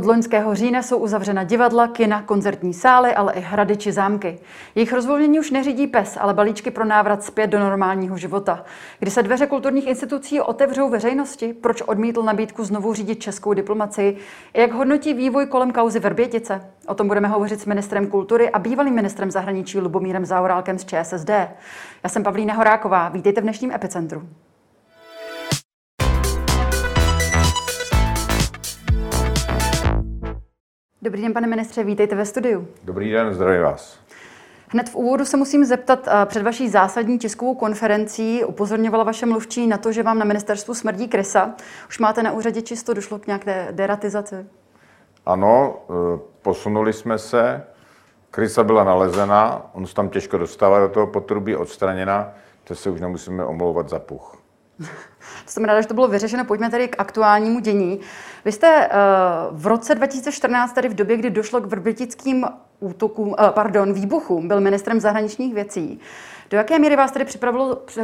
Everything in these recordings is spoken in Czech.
Od loňského října jsou uzavřena divadla, kina, koncertní sály, ale i hrady či zámky. Jejich rozvolnění už neřídí pes, ale balíčky pro návrat zpět do normálního života. Kdy se dveře kulturních institucí otevřou veřejnosti, proč odmítl nabídku znovu řídit českou diplomacii, jak hodnotí vývoj kolem kauzy Verbětice. O tom budeme hovořit s ministrem kultury a bývalým ministrem zahraničí Lubomírem Zaurálkem z ČSSD. Já jsem Pavlína Horáková, vítejte v dnešním epicentru. Dobrý den, pane ministře, vítejte ve studiu. Dobrý den, zdravím vás. Hned v úvodu se musím zeptat, eh, před vaší zásadní tiskovou konferencí upozorňovala vaše mluvčí na to, že vám na ministerstvu smrdí krysa. Už máte na úřadě čisto, došlo k nějaké deratizaci? Ano, eh, posunuli jsme se, krysa byla nalezena, on se tam těžko dostává do toho potrubí, odstraněna, to se už nemusíme omlouvat za puch. Jsem ráda, že to bylo vyřešeno. Pojďme tedy k aktuálnímu dění. Vy jste uh, v roce 2014, tedy v době, kdy došlo k vrbětickým útokům, uh, pardon, výbuchům, byl ministrem zahraničních věcí. Do jaké míry vás tedy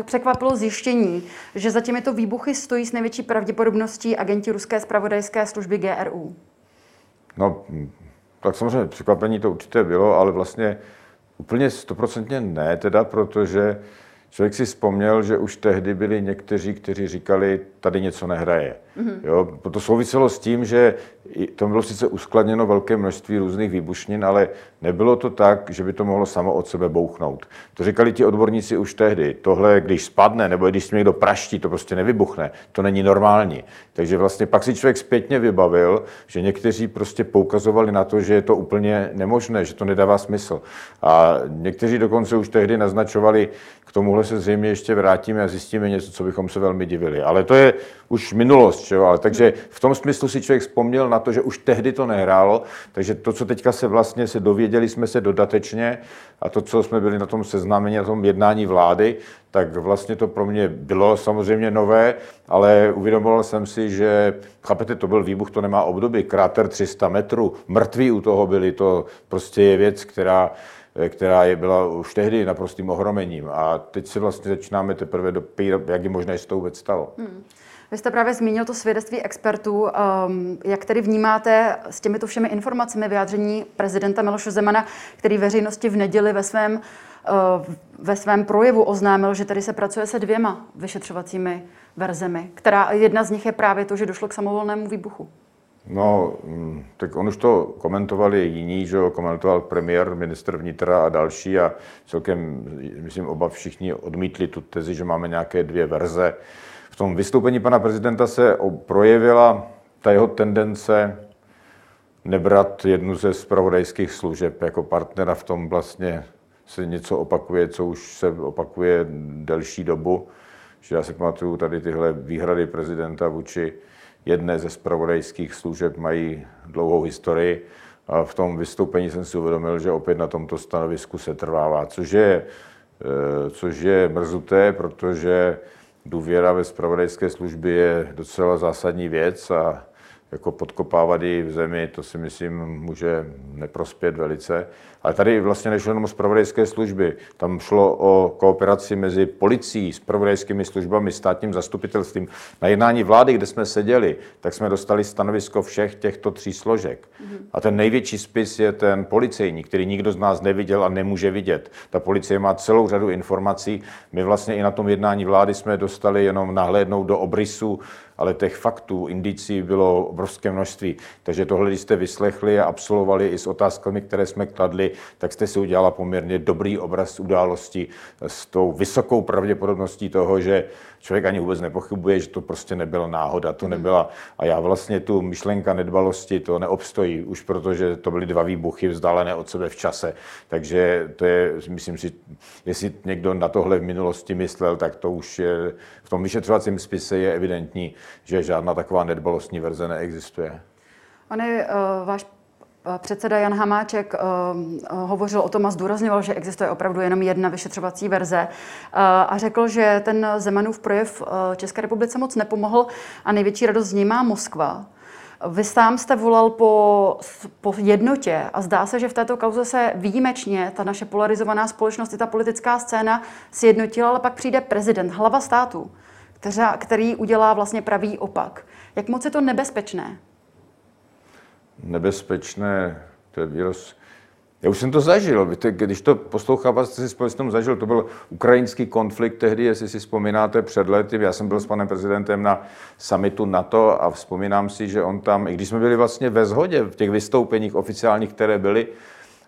překvapilo zjištění, že za těmito výbuchy stojí s největší pravděpodobností agenti ruské spravodajské služby GRU? No, tak samozřejmě překvapení to určitě bylo, ale vlastně úplně stoprocentně ne, teda, protože člověk si vzpomněl, že už tehdy byli někteří, kteří říkali, tady něco nehraje. Mm-hmm. Jo, to souviselo s tím, že to bylo sice uskladněno velké množství různých výbušnin, ale nebylo to tak, že by to mohlo samo od sebe bouchnout. To říkali ti odborníci už tehdy. Tohle, když spadne, nebo když někdo praští, to prostě nevybuchne. To není normální. Takže vlastně pak si člověk zpětně vybavil, že někteří prostě poukazovali na to, že je to úplně nemožné, že to nedává smysl. A někteří dokonce už tehdy naznačovali, k tomuhle se zřejmě ještě vrátíme a zjistíme něco, co bychom se velmi divili. Ale to je už minulost, Ale takže v tom smyslu si člověk vzpomněl na to, že už tehdy to nehrálo, takže to, co teďka se vlastně se dověděli jsme se dodatečně a to, co jsme byli na tom seznámení, na tom jednání vlády, tak vlastně to pro mě bylo samozřejmě nové, ale uvědomoval jsem si, že, chápete, to byl výbuch, to nemá období, kráter 300 metrů, mrtví u toho byli, to prostě je věc, která která je, byla už tehdy naprostým ohromením. A teď se vlastně začínáme teprve dopírat, jak je možné, že se to vůbec stalo. Hmm. Vy jste právě zmínil to svědectví expertů. Um, jak tedy vnímáte s těmito všemi informacemi vyjádření prezidenta Miloše Zemana, který veřejnosti v neděli ve svém, uh, ve svém projevu oznámil, že tady se pracuje se dvěma vyšetřovacími verzemi, která jedna z nich je právě to, že došlo k samovolnému výbuchu. No, mm, tak on už to komentovali jiní, že jo, komentoval premiér, minister vnitra a další a celkem, myslím, oba všichni odmítli tu tezi, že máme nějaké dvě verze. V tom vystoupení pana prezidenta se projevila ta jeho tendence nebrat jednu ze spravodajských služeb jako partnera v tom vlastně se něco opakuje, co už se opakuje delší dobu. Že já si pamatuju tady tyhle výhrady prezidenta vůči jedné ze spravodajských služeb mají dlouhou historii. A v tom vystoupení jsem si uvědomil, že opět na tomto stanovisku se trvává, což je, eh, což je mrzuté, protože důvěra ve spravodajské služby je docela zásadní věc a jako podkopávat ji v zemi, to si myslím může neprospět velice. Ale tady vlastně nešlo jenom o spravodajské služby. Tam šlo o kooperaci mezi policií, spravodajskými službami, státním zastupitelstvím. Na jednání vlády, kde jsme seděli, tak jsme dostali stanovisko všech těchto tří složek. A ten největší spis je ten policejní, který nikdo z nás neviděl a nemůže vidět. Ta policie má celou řadu informací. My vlastně i na tom jednání vlády jsme dostali jenom nahlédnout do obrysu ale těch faktů, indicí bylo obrovské množství. Takže tohle, když jste vyslechli a absolvovali i s otázkami, které jsme kladli, tak jste si udělala poměrně dobrý obraz události s tou vysokou pravděpodobností toho, že člověk ani vůbec nepochybuje, že to prostě nebyla náhoda, to nebyla. A já vlastně tu myšlenka nedbalosti, to neobstojí, už protože to byly dva výbuchy vzdálené od sebe v čase. Takže to je, myslím si, jestli někdo na tohle v minulosti myslel, tak to už je, v tom vyšetřovacím spise je evidentní, že žádná taková nedbalostní verze neexistuje. Je uh, váš Předseda Jan Hamáček uh, hovořil o tom a zdůrazňoval, že existuje opravdu jenom jedna vyšetřovací verze a řekl, že ten Zemanův projev České republice moc nepomohl a největší radost z ní má Moskva. Vy sám jste volal po, po jednotě a zdá se, že v této kauze se výjimečně ta naše polarizovaná společnost i ta politická scéna sjednotila, ale pak přijde prezident, hlava státu, který udělá vlastně pravý opak. Jak moc je to nebezpečné? Nebezpečné, to je výraz, já už jsem to zažil, víte, když to poslouchával, jste si společně zažil, to byl ukrajinský konflikt tehdy, jestli si vzpomínáte před lety, já jsem byl s panem prezidentem na summitu NATO a vzpomínám si, že on tam, i když jsme byli vlastně ve shodě v těch vystoupeních oficiálních, které byly,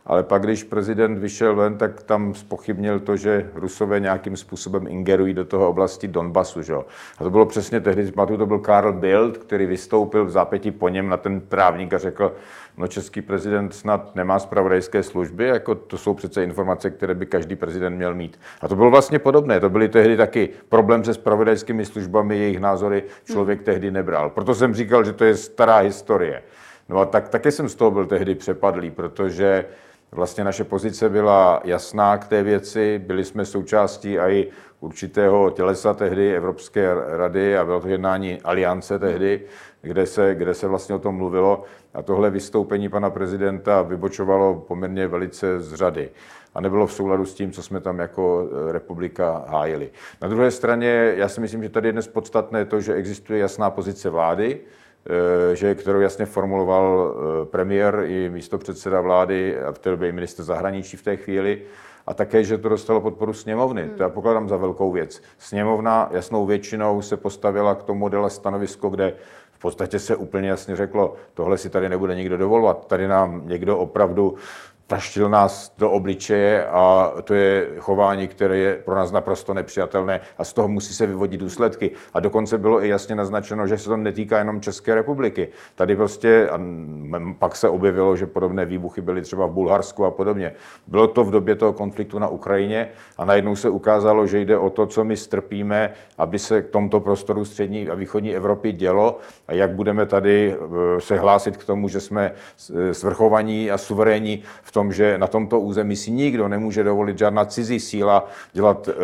ale pak, když prezident vyšel ven, tak tam spochybnil to, že Rusové nějakým způsobem ingerují do toho oblasti Donbasu. Že? A to bylo přesně tehdy, to byl Karl Bild, který vystoupil v zápětí po něm na ten právník a řekl, no český prezident snad nemá zpravodajské služby, jako to jsou přece informace, které by každý prezident měl mít. A to bylo vlastně podobné, to byly tehdy taky problém se zpravodajskými službami, jejich názory člověk tehdy nebral. Proto jsem říkal, že to je stará historie. No a tak, také jsem z toho byl tehdy přepadlý, protože Vlastně naše pozice byla jasná k té věci, byli jsme součástí i určitého tělesa tehdy Evropské rady a bylo to jednání aliance tehdy, kde se, kde se vlastně o tom mluvilo. A tohle vystoupení pana prezidenta vybočovalo poměrně velice z řady a nebylo v souladu s tím, co jsme tam jako eh, republika hájili. Na druhé straně, já si myslím, že tady je dnes podstatné to, že existuje jasná pozice vlády, že, kterou jasně formuloval eh, premiér i místo předseda vlády a v té době i minister zahraničí v té chvíli, a také, že to dostalo podporu sněmovny. Hmm. To já pokládám za velkou věc. Sněmovna jasnou většinou se postavila k tomu modele stanovisko, kde v podstatě se úplně jasně řeklo, tohle si tady nebude nikdo dovolovat. Tady nám někdo opravdu taštil nás do obličeje a to je chování, které je pro nás naprosto nepřijatelné a z toho musí se vyvodit důsledky. A dokonce bylo i jasně naznačeno, že se to netýká jenom České republiky. Tady prostě, a pak se objevilo, že podobné výbuchy byly třeba v Bulharsku a podobně. Bylo to v době toho konfliktu na Ukrajině a najednou se ukázalo, že jde o to, co my strpíme, aby se k tomto prostoru střední a východní Evropy dělo a jak budeme tady e, se hlásit k tomu, že jsme svrchovaní a suverénní v tom, že na tomto území si nikdo nemůže dovolit žádná cizí síla dělat uh,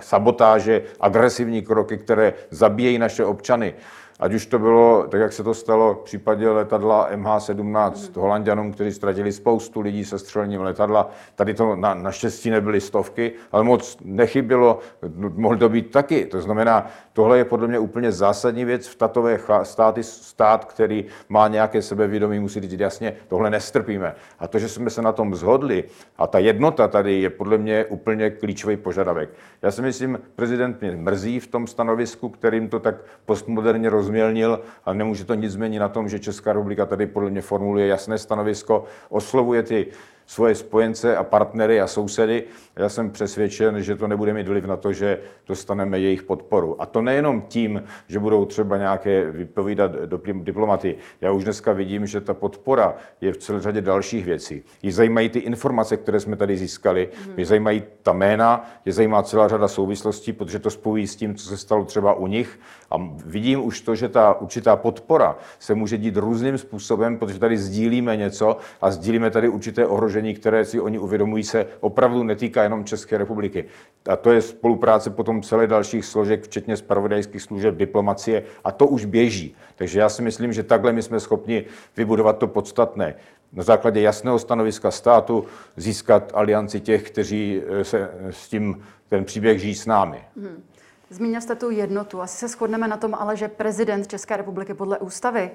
sabotáže, agresivní kroky, které zabíjejí naše občany. Ať už to bylo, tak jak se to stalo v případě letadla MH17 mm. Holandianům, kteří ztratili spoustu lidí se střelením letadla. Tady to na, naštěstí nebyly stovky, ale moc nechybilo, mohl to být taky. To znamená, tohle je podle mě úplně zásadní věc v tatové státy, stát, který má nějaké sebevědomí, musí říct jasně, tohle nestrpíme. A to, že jsme se na tom zhodli a ta jednota tady je podle mě úplně klíčový požadavek. Já si myslím, prezident mě mrzí v tom stanovisku, kterým to tak postmoderně roz rozmělnil, ale nemůže to nic změnit na tom, že Česká republika tady podle mě formuluje jasné stanovisko, oslovuje ty svoje spojence a partnery a sousedy. Já jsem přesvědčen, že to nebude mít vliv na to, že dostaneme jejich podporu. A to nejenom tím, že budou třeba nějaké vypovídat diplomaty. Já už dneska vidím, že ta podpora je v celé řadě dalších věcí. Je zajímají ty informace, které jsme tady získali, mm. je zajímají ta jména, je zajímá celá řada souvislostí, protože to spojí s tím, co se stalo třeba u nich. A vidím už to, že ta určitá podpora se může dít různým způsobem, protože tady sdílíme něco a sdílíme tady určité ohrožení ohrožení, které si oni uvědomují, se opravdu netýká jenom České republiky. A to je spolupráce potom celé dalších složek, včetně spravodajských služeb, diplomacie, a to už běží. Takže já si myslím, že takhle my jsme schopni vybudovat to podstatné. Na základě jasného stanoviska státu získat alianci těch, kteří eh, se s tím ten příběh žijí s námi. Hmm. Zmínil jste tu jednotu. Asi se shodneme na tom, ale že prezident České republiky podle ústavy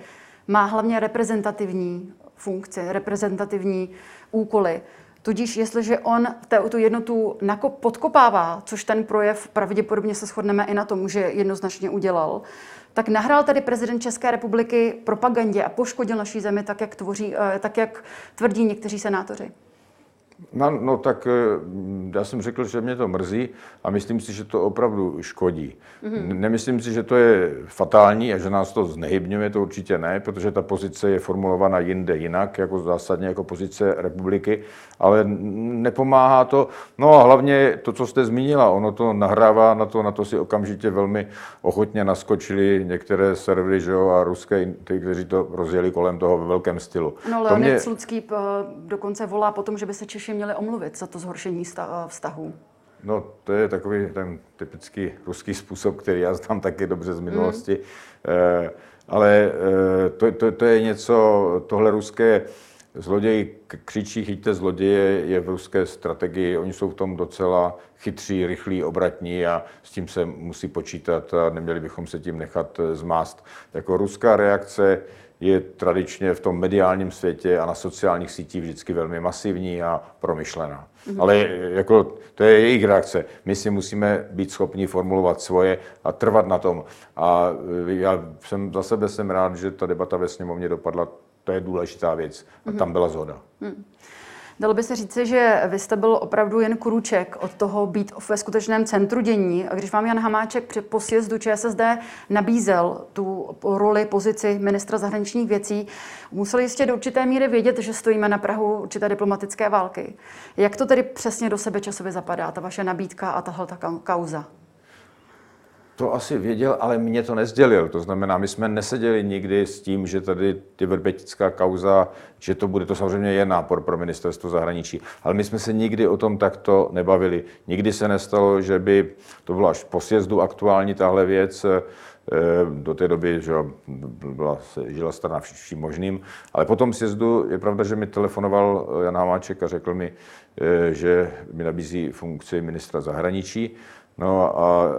má hlavně reprezentativní funkci, reprezentativní úkoly. Tudíž jestliže on tu jednotu podkopává, což ten projev pravděpodobně se shodneme i na tom, že jednoznačně udělal, tak nahrál tady prezident České republiky propagandě a poškodil naší zemi tak, jak, tvoří, eh, tak, jak tvrdí někteří senátoři. No, no tak eh, já jsem řekl, že mě to mrzí a myslím si, že to opravdu škodí. Mm-hmm. Nemyslím si, že to je fatální a že nás to znehybňuje, to určitě ne, protože ta pozice je formulovaná jinde jinak, jako zásadně jako pozice republiky, ale nepomáhá to. No a hlavně to, co jste zmínila, ono to nahrává na to, na to si okamžitě velmi ochotně naskočili některé servery že jo, a ruské, ty, kteří to rozjeli kolem toho ve velkém stylu. No, Leonid mě... Slucký eh, dokonce volá potom, že by se Češi měli omluvit za to zhoršení vztahu. No, to je takový ten typický ruský způsob, který já znám taky dobře z minulosti. Mm. E, ale e, to, to, to je něco, tohle ruské Zloděj křičí, chyťte zloděje, je v ruské strategii, oni jsou v tom docela chytří, rychlí, obratní a s tím se musí počítat a neměli bychom se tím nechat zmást. Jako ruská reakce je tradičně v tom mediálním světě a na sociálních sítích vždycky velmi masivní a promyšlená. Mm-hmm. Ale jako, to je jejich reakce. My si musíme být schopni formulovat svoje a trvat na tom. A já jsem za sebe jsem rád, že ta debata ve sněmovně dopadla. To je důležitá věc. A mm-hmm. tam byla zhoda. Mm. Dalo by se říci, že vy jste byl opravdu jen kruček od toho být ve skutečném centru dění. A když vám Jan Hamáček při posjezdu ČSSD nabízel tu roli, pozici ministra zahraničních věcí, museli jistě do určité míry vědět, že stojíme na Prahu určité diplomatické války. Jak to tedy přesně do sebe časově zapadá, ta vaše nabídka a tahle ta kauza? To asi věděl, ale mě to nezdělil. To znamená, my jsme neseděli nikdy s tím, že tady ty verbetická kauza, že to bude, to samozřejmě je nápor pro ministerstvo zahraničí, ale my jsme se nikdy o tom takto nebavili. Nikdy se nestalo, že by, to bylo až po sjezdu aktuální tahle věc, eh, do té doby že byla, žila strana vším možným, ale po tom sjezdu je pravda, že mi telefonoval Jan Hamáček a řekl mi, eh, že mi nabízí funkci ministra zahraničí. No a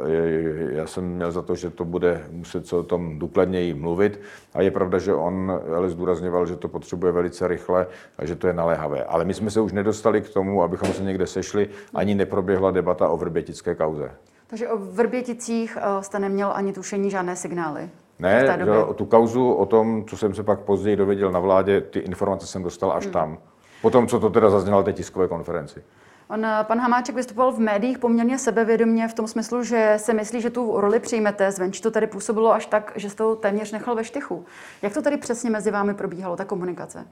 já jsem měl za to, že to bude muset se o tom důkladněji mluvit. A je pravda, že on ale zdůrazňoval, že to potřebuje velice rychle a že to je naléhavé. Ale my jsme se už nedostali k tomu, abychom se někde sešli, ani neproběhla debata o vrbětické kauze. Takže o Vrběticích eh, jste neměl ani tušení žádné signály? Ne, o tu kauzu, o tom, co jsem se pak později dověděl na vládě, ty informace jsem dostal až hmm. tam. Potom, co to teda zaznělo na té tiskové konferenci. On, eh, pan Hamáček vystupoval v médiích poměrně sebevědomě v tom smyslu, že se myslí, že tu roli přijmete. Zvenčí to tady působilo až tak, že jste to téměř nechal ve štychu. Jak to tady přesně mezi vámi probíhalo, ta komunikace?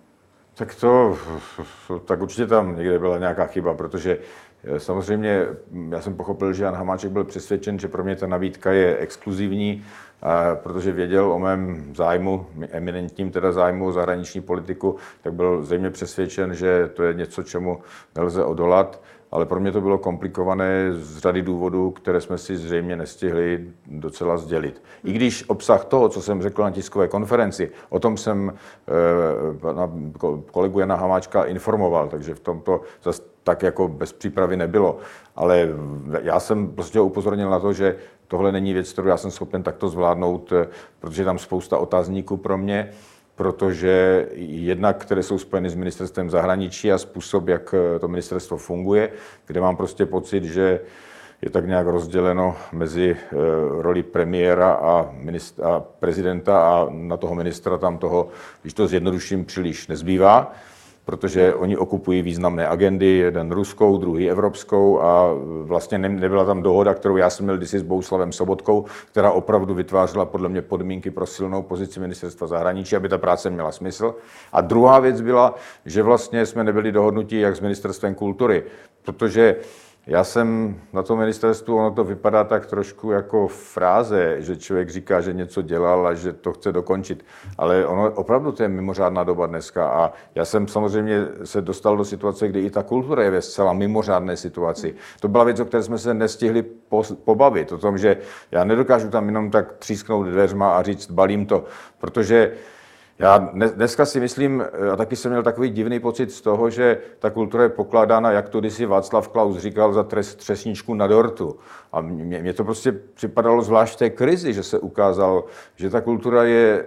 Tak to, tak určitě tam někde byla nějaká chyba, protože eh, samozřejmě já jsem pochopil, že Jan Hamáček byl přesvědčen, že pro mě ta nabídka je exkluzivní, protože věděl o mém zájmu, eminentním teda zájmu o zahraniční politiku, tak byl zřejmě přesvědčen, že to je něco, čemu nelze odolat ale pro mě to bylo komplikované z řady důvodů, které jsme si zřejmě nestihli docela sdělit. I když obsah toho, co jsem řekl na tiskové konferenci, o tom jsem e, kolegu Jana Hamáčka informoval, takže v tomto zase tak jako bez přípravy nebylo. Ale já jsem prostě upozornil na to, že tohle není věc, kterou já jsem schopen takto zvládnout, eh, protože tam spousta otázníků pro mě protože jednak, které jsou spojeny s ministerstvem zahraničí a způsob, jak eh, to ministerstvo funguje, kde mám prostě pocit, že je tak nějak rozděleno mezi eh, roli premiéra a, a prezidenta a na toho ministra tam toho, když to zjednoduším, příliš nezbývá protože oni okupují významné agendy, jeden ruskou, druhý evropskou a vlastně nebyla tam dohoda, kterou já jsem měl kdysi s Bouslavem Sobotkou, která opravdu vytvářela podle mě podmínky pro silnou pozici ministerstva zahraničí, aby ta práce měla smysl. A druhá věc byla, že vlastně jsme nebyli dohodnutí jak s ministerstvem kultury, protože já jsem na tom ministerstvu, ono to vypadá tak trošku jako fráze, že člověk říká, že něco dělal a že to chce dokončit. Ale ono opravdu to je mimořádná doba dneska. A já jsem samozřejmě se dostal do situace, kdy i ta kultura je ve zcela mimořádné situaci. To byla věc, o které jsme se nestihli pobavit. O tom, že já nedokážu tam jenom tak třísknout dveřma a říct, balím to. Protože já dneska si myslím, a taky jsem měl takový divný pocit z toho, že ta kultura je pokládána, jak to kdysi Václav Klaus říkal, za trest, třesničku na dortu. A mě, mě to prostě připadalo zvlášť té krizi, že se ukázalo, že ta kultura je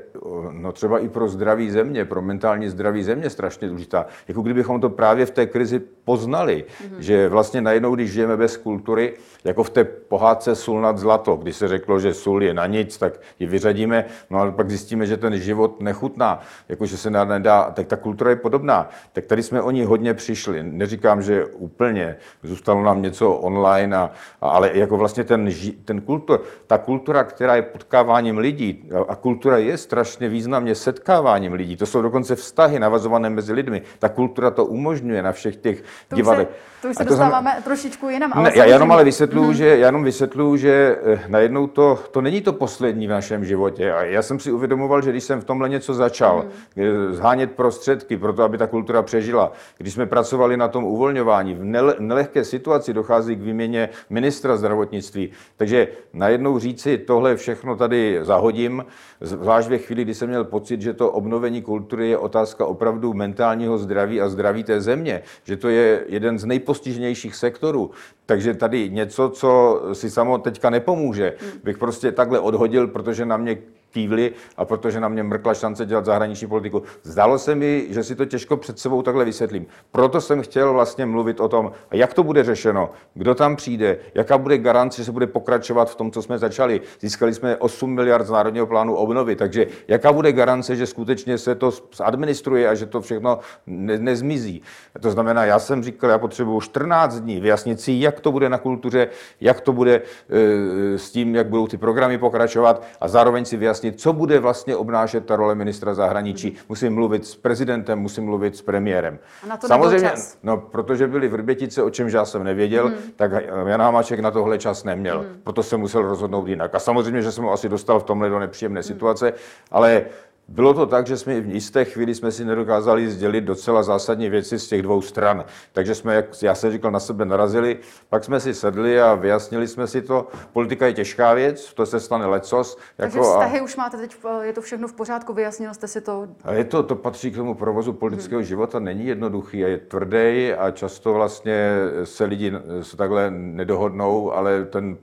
no třeba i pro zdraví země, pro mentální zdraví země strašně důležitá. Jako kdybychom to právě v té krizi poznali, mm-hmm. že vlastně najednou, když žijeme bez kultury, jako v té pohádce Sůl nad zlato, kdy se řeklo, že sůl je na nic, tak ji vyřadíme, no ale pak zjistíme, že ten život nechutná, jako že se nedá, tak ta kultura je podobná. Tak tady jsme o ní hodně přišli. Neříkám, že úplně, zůstalo nám něco online, a, ale jako vlastně ten, ten kultur, ta kultura, která je potkáváním lidí, a kultura je strašně významně setkáváním lidí, to jsou dokonce vztahy navazované mezi lidmi, ta kultura to umožňuje na všech těch To divadle. Už se, to už se dostáváme znamená, trošičku jinam. Ale ne, já jenom ale vysvětluju, hmm. že, já jenom vysvětluju, že eh, najednou to, to není to poslední v našem životě. A já jsem si uvědomoval, že když jsem v tomhle něco začal, hmm. zhánět prostředky pro to, aby ta kultura přežila, když jsme pracovali na tom uvolňování, v nelehké situaci dochází k výměně ministra zdravotnictví. Takže najednou říci, tohle všechno tady zahodím, zvlášť ve chvíli, kdy jsem měl pocit, že to obnovení kultury je otázka opravdu mentálního zdraví a zdraví té země, že to je jeden z nejpostižnějších sektorů. Takže tady něco, co si samo teďka nepomůže, bych prostě takhle odhodil, protože na mě kývli a protože na mě mrkla šance dělat zahraniční politiku. Zdalo se mi, že si to těžko před sebou takhle vysvětlím. Proto jsem chtěl vlastně mluvit o tom, jak to bude řešeno, kdo tam přijde, jaká bude garance, že se bude pokračovat v tom, co jsme začali. Získali jsme 8 miliard z Národního plánu obnovy, takže jaká bude garance, že skutečně se to administruje a že to všechno ne- nezmizí. To znamená, já jsem říkal, já potřebuji 14 dní vyjasnit si, jak to bude na kultuře, jak to bude e, s tím, jak budou ty programy pokračovat a zároveň si vyjasnit, vyjasnit, co bude vlastně obnášet ta role ministra zahraničí. Hmm. Musím mluvit s prezidentem, musím mluvit s premiérem. A na to Samozřejmě, čas. no, protože byli v Vrbětice, o čemž já jsem nevěděl, hmm. tak Jan Hamáček na tohle čas neměl. Hmm. Proto jsem musel rozhodnout jinak. A samozřejmě, že jsem ho asi dostal v tomhle do nepříjemné hmm. situace, ale bylo to tak, že jsme v jisté chvíli jsme si nedokázali sdělit docela zásadní věci z těch dvou stran. Takže jsme, jak já jsem říkal, na sebe narazili, pak jsme si sedli a vyjasnili jsme si to. Politika je těžká věc, to se stane lecos. Takže jako vztahy a... už máte teď, je to všechno v pořádku, vyjasnil jste si to? A je to, to patří k tomu provozu politického hmm. života, není jednoduchý a je tvrdý a často vlastně se lidi se takhle nedohodnou, ale ten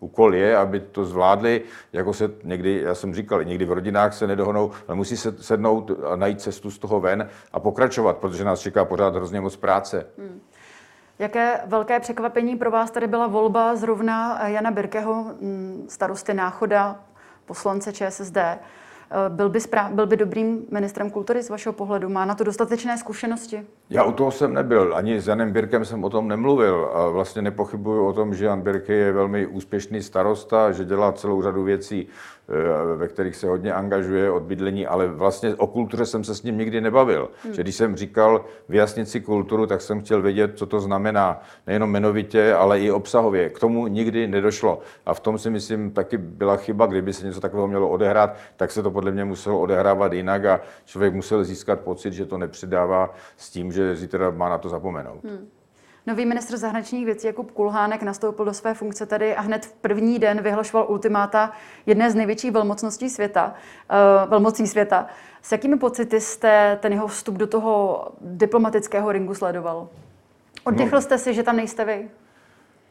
úkol je, aby to zvládli, jako se někdy, já jsem říkal, někdy v rodinách se nedohodnou, ale musí se sednout a najít cestu z toho ven a pokračovat, protože nás čeká pořád hrozně moc práce. Hmm. Jaké velké překvapení pro vás tady byla volba zrovna Jana Birkeho, starosty Náchoda, poslance ČSSD? Eh, byl by, správ, byl by dobrým ministrem kultury z vašeho pohledu? Má na to dostatečné zkušenosti? Já u toho jsem nebyl. Ani s Janem Birkem jsem o tom nemluvil. A vlastně nepochybuju o tom, že Jan Birke je velmi úspěšný starosta, že dělá celou řadu věcí ve kterých se hodně angažuje od bydlení, ale vlastně o kultuře jsem se s ním nikdy nebavil. Hmm. Že když jsem říkal vyjasnit si kulturu, tak jsem chtěl vědět, co to znamená, nejenom jmenovitě, ale i obsahově. K tomu nikdy nedošlo. A v tom si myslím taky byla chyba, kdyby se něco takového mělo odehrát, tak se to podle mě muselo odehrávat jinak a člověk musel získat pocit, že to nepřidává s tím, že zítra má na to zapomenout. Hmm. Nový ministr zahraničních věcí Jakub Kulhánek nastoupil do své funkce tady a hned v první den vyhlašoval ultimáta jedné z největších velmocností světa, uh, velmocí světa. S jakými pocity jste ten jeho vstup do toho diplomatického ringu sledoval? Oddechl no, jste si, že tam nejste vy?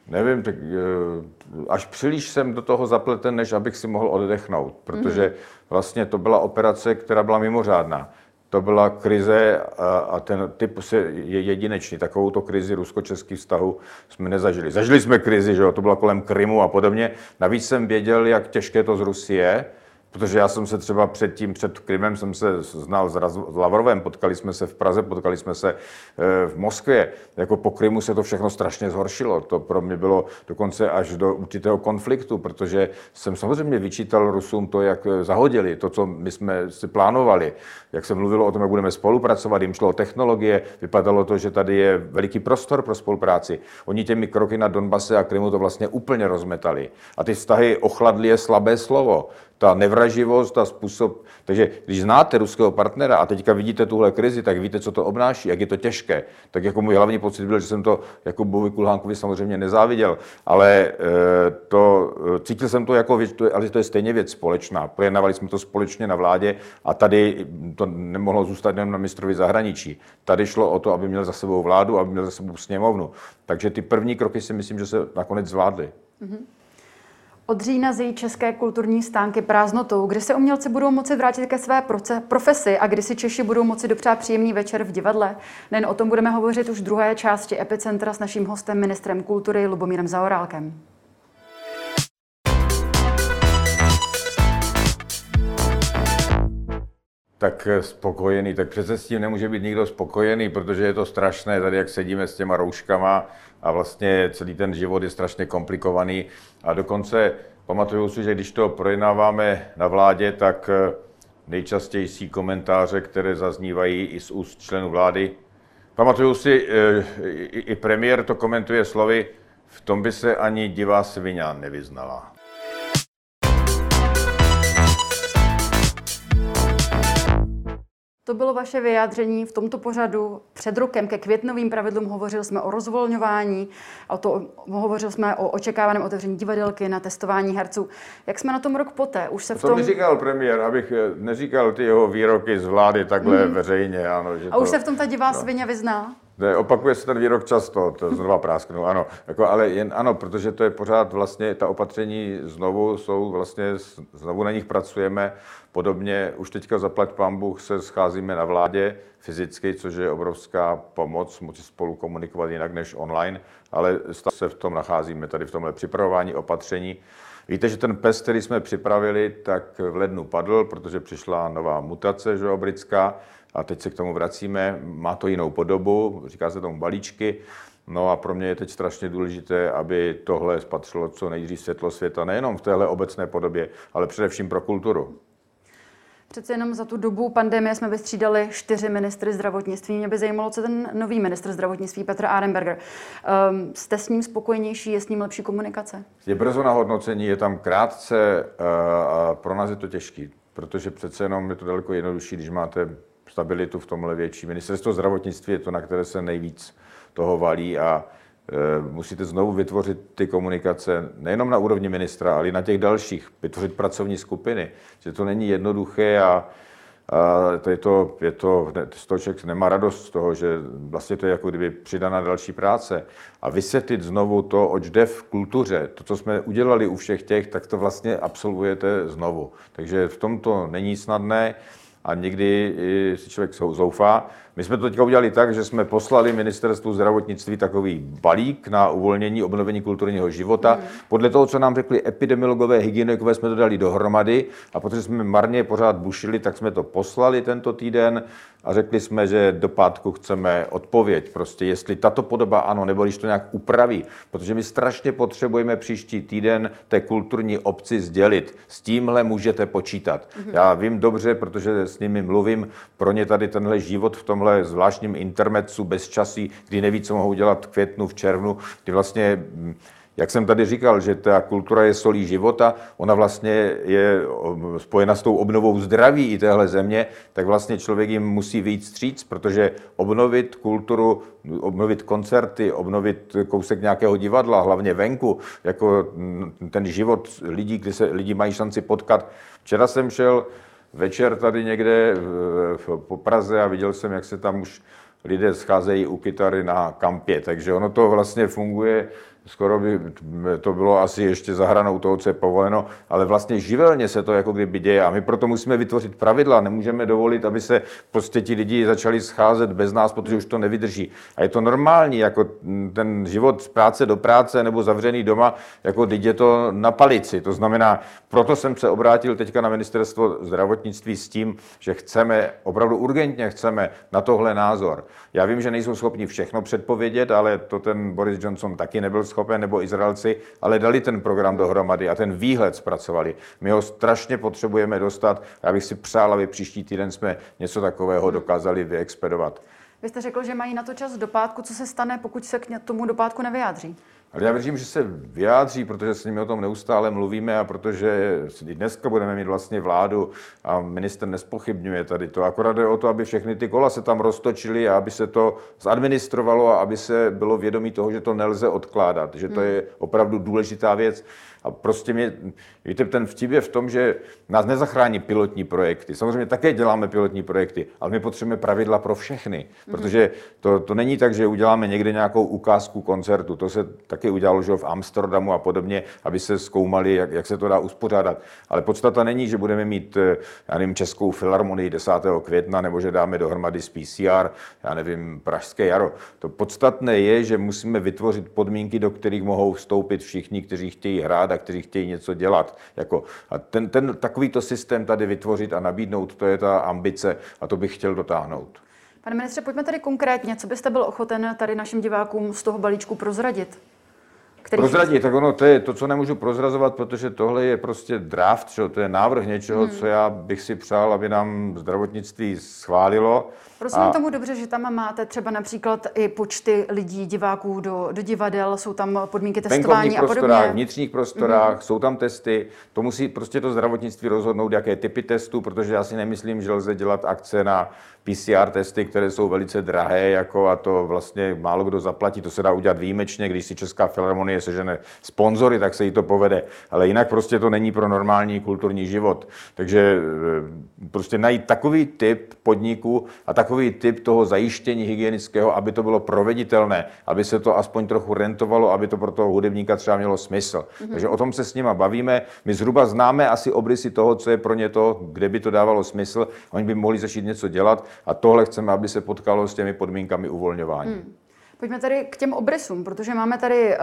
Nevím, tak eh, až příliš jsem do toho zapleten, než abych si mohl oddechnout, protože mm-hmm. vlastně to byla operace, která byla mimořádná to byla krize a, a ten typ je jedinečný. Takovou to krizi rusko-českých vztahu jsme nezažili. Zažili jsme krizi, že jo, to bylo kolem Krymu a podobně. Navíc jsem věděl, jak těžké to z Rusie je Protože já jsem se třeba před tím, před Krymem jsem se znal s Lavrovem, potkali jsme se v Praze, potkali jsme se eh, v Moskvě. Jako po Krymu se to všechno strašně zhoršilo. To pro mě bylo dokonce až do určitého konfliktu, protože jsem samozřejmě vyčítal Rusům to, jak eh, zahodili, to, co my jsme si plánovali. Jak se mluvilo o tom, jak budeme spolupracovat, jim šlo o technologie, vypadalo to, že tady je veliký prostor pro spolupráci. Oni těmi kroky na Donbase a Krymu to vlastně úplně rozmetali. A ty vztahy ochladly je slabé slovo ta nevraživost, ta způsob. Takže když znáte ruského partnera a teďka vidíte tuhle krizi, tak víte, co to obnáší, jak je to těžké. Tak jako můj hlavní pocit byl, že jsem to jako Bovi Kulhánkovi samozřejmě nezáviděl, ale e, to, e, cítil jsem to jako věc, ale to je stejně věc společná. Projednávali jsme to společně na vládě a tady to nemohlo zůstat jen na ministrovi zahraničí. Tady šlo o to, aby měl za sebou vládu, aby měl za sebou sněmovnu. Takže ty první kroky si myslím, že se nakonec zvládly. Mm-hmm. Od října zjí české kulturní stánky prázdnotou, kdy se umělci budou moci vrátit ke své profesi a kdy si Češi budou moci dopřát příjemný večer v divadle. Nejen o tom budeme hovořit už v druhé části Epicentra s naším hostem, ministrem kultury Lubomírem Zaorálkem. Tak spokojený, tak přece s tím nemůže být nikdo spokojený, protože je to strašné tady, jak sedíme s těma rouškama a vlastně celý ten život je strašně komplikovaný. A dokonce pamatuju si, že když to projednáváme na vládě, tak eh, nejčastější komentáře, které zaznívají i z úst členů vlády, Pamatuju si, eh, i, premiér to komentuje slovy, v tom by se ani divá svině nevyznala. To bylo vaše vyjádření v tomto pořadu před rokem ke květnovým pravidlům. Hovořili jsme o rozvolňování, o to, hovořili jsme o očekávaném otevření divadelky na testování herců. Jak jsme na tom rok poté? Už se v To tom... mi říkal premiér, abych eh, neříkal ty jeho výroky z vlády takhle Mhm. veřejně. Ano, že A už to, se v tom ta divá svině vyzná? Ne, opakuje se ten výrok často, to znova prásknu, ano. Jako, ale jen ano, protože to je pořád vlastně, ta opatření znovu jsou vlastně, znovu na nich pracujeme. Podobně už teďka zaplať pán Bůh se scházíme na vládě fyzicky, což je obrovská pomoc, moci spolu komunikovat jinak než online, ale se v tom nacházíme, tady v tomhle připravování opatření. Víte, že ten pes, který jsme připravili, tak v lednu padl, protože přišla nová mutace, že britská, a teď se k tomu vracíme. Má to jinou podobu, říká se tomu balíčky. No a pro mě je teď strašně důležité, aby tohle spatřilo co nejdřív světlo světa, nejenom v téhle obecné podobě, ale především pro kulturu. Přece jenom za tu dobu pandemie jsme vystřídali čtyři ministry zdravotnictví. Mě by zajímalo, co ten nový ministr zdravotnictví Petr Arenberger. Um, jste s ním spokojenější, je s ním lepší komunikace? Je brzo na hodnocení, je tam krátce eh, a pro nás je to těžký, protože přece jenom je to daleko jednodušší, když máte stabilitu v tomhle větší. Ministerstvo zdravotnictví je to, na které se nejvíc toho valí a e, musíte znovu vytvořit ty komunikace nejenom na úrovni ministra, ale i na těch dalších, vytvořit pracovní skupiny. Že to není jednoduché a, a to je to, je to, z toho člověk nemá radost z toho, že vlastně to je jako kdyby přidaná další práce. A vysvětlit znovu to, oč jde v kultuře, to, co jsme udělali u všech těch, tak to vlastně absolvujete znovu. Takže v tom to není snadné a někdy si člověk zoufá. My jsme to teďka udělali tak, že jsme poslali ministerstvu zdravotnictví takový balík na uvolnění, obnovení kulturního života. Mm. Podle toho, co nám řekli epidemiologové, hygienikové, jsme to dali dohromady a protože jsme marně pořád bušili, tak jsme to poslali tento týden a řekli jsme, že do pátku chceme odpověď. Prostě jestli tato podoba ano, nebo když to nějak upraví, protože my strašně potřebujeme příští týden té kulturní obci sdělit. S tímhle můžete počítat. Mm-hmm. Já vím dobře, protože s nimi mluvím, pro ně tady tenhle život v tomhle zvláštním intermecu bez časí, kdy neví, co mohou dělat v květnu, v červnu, kdy vlastně jak jsem tady říkal, že ta kultura je solí života, ona vlastně je spojena s tou obnovou zdraví i téhle země, tak vlastně člověk jim musí víc stříc, protože obnovit kulturu, obnovit koncerty, obnovit kousek nějakého divadla, hlavně venku, jako ten život lidí, kdy se lidi mají šanci potkat. Včera jsem šel večer tady někde po Praze a viděl jsem, jak se tam už lidé scházejí u kytary na kampě, takže ono to vlastně funguje skoro by to bylo asi ještě za hranou toho, co je povoleno, ale vlastně živelně se to jako kdyby děje a my proto musíme vytvořit pravidla, nemůžeme dovolit, aby se prostě ti lidi začali scházet bez nás, protože už to nevydrží. A je to normální, jako ten život z práce do práce nebo zavřený doma, jako teď je to na palici. To znamená, proto jsem se obrátil teďka na ministerstvo zdravotnictví s tím, že chceme, opravdu urgentně chceme na tohle názor. Já vím, že nejsou schopni všechno předpovědět, ale to ten Boris Johnson taky nebyl schopen, nebo Izraelci, ale dali ten program dohromady a ten výhled zpracovali. My ho strašně potřebujeme dostat. Já bych si přál, aby příští týden jsme něco takového dokázali vyexpedovat. Vy jste řekl, že mají na to čas do pátku. Co se stane, pokud se k tomu do pátku nevyjádří? Ale já věřím, že se vyjádří, protože s nimi o tom neustále mluvíme a protože dneska budeme mít vlastně vládu a minister nespochybňuje tady to. Akorát jde o to, aby všechny ty kola se tam roztočily a aby se to zadministrovalo a aby se bylo vědomí toho, že to nelze odkládat, že to je opravdu důležitá věc. A prostě mě, víte, ten vtip je v tom, že nás nezachrání pilotní projekty. Samozřejmě také děláme pilotní projekty, ale my potřebujeme pravidla pro všechny, mm-hmm. protože to, to není tak, že uděláme někde nějakou ukázku koncertu. To se taky udělalo že v Amsterdamu a podobně, aby se zkoumali, jak, jak se to dá uspořádat. Ale podstata není, že budeme mít, já nevím, Českou filharmonii 10. května, nebo že dáme dohromady z PCR, já nevím, Pražské jaro. To podstatné je, že musíme vytvořit podmínky, do kterých mohou vstoupit všichni, kteří chtějí hrát a kteří chtějí něco dělat. Jako, a ten, ten takovýto systém tady vytvořit a nabídnout, to je ta ambice a to bych chtěl dotáhnout. Pane ministře, pojďme tady konkrétně. Co byste byl ochoten tady našim divákům z toho balíčku prozradit? Který prozradit, tak ono to je to, co nemůžu prozrazovat, protože tohle je prostě draft, čo? to je návrh něčeho, hmm. co já bych si přál, aby nám zdravotnictví schválilo. Rozumím a... tomu dobře, že tam máte třeba například i počty lidí, diváků do, do divadel, jsou tam podmínky testování a podobně. V vnitřních prostorách, mm-hmm. jsou tam testy, to musí prostě to zdravotnictví rozhodnout, jaké typy testů, protože já si nemyslím, že lze dělat akce na PCR testy, které jsou velice drahé, jako a to vlastně málo kdo zaplatí. To se dá udělat výjimečně, když si Česká filharmonie sežene sponzory, tak se jí to povede. Ale jinak prostě to není pro normální kulturní život. Takže eh, prostě najít takový typ podniku a takový typ toho zajištění hygienického, aby to bylo proveditelné, aby se to aspoň trochu rentovalo, aby to pro toho hudebníka třeba mělo smysl. Mm-hmm. Takže o tom se s nima bavíme. My zhruba známe asi obrysy toho, co je pro ně to, kde by to dávalo smysl. Oni by mohli začít něco dělat a tohle chceme, aby se potkalo s těmi podmínkami uvolňování. Hmm. Pojďme tady k těm obrysům, protože máme tady eh,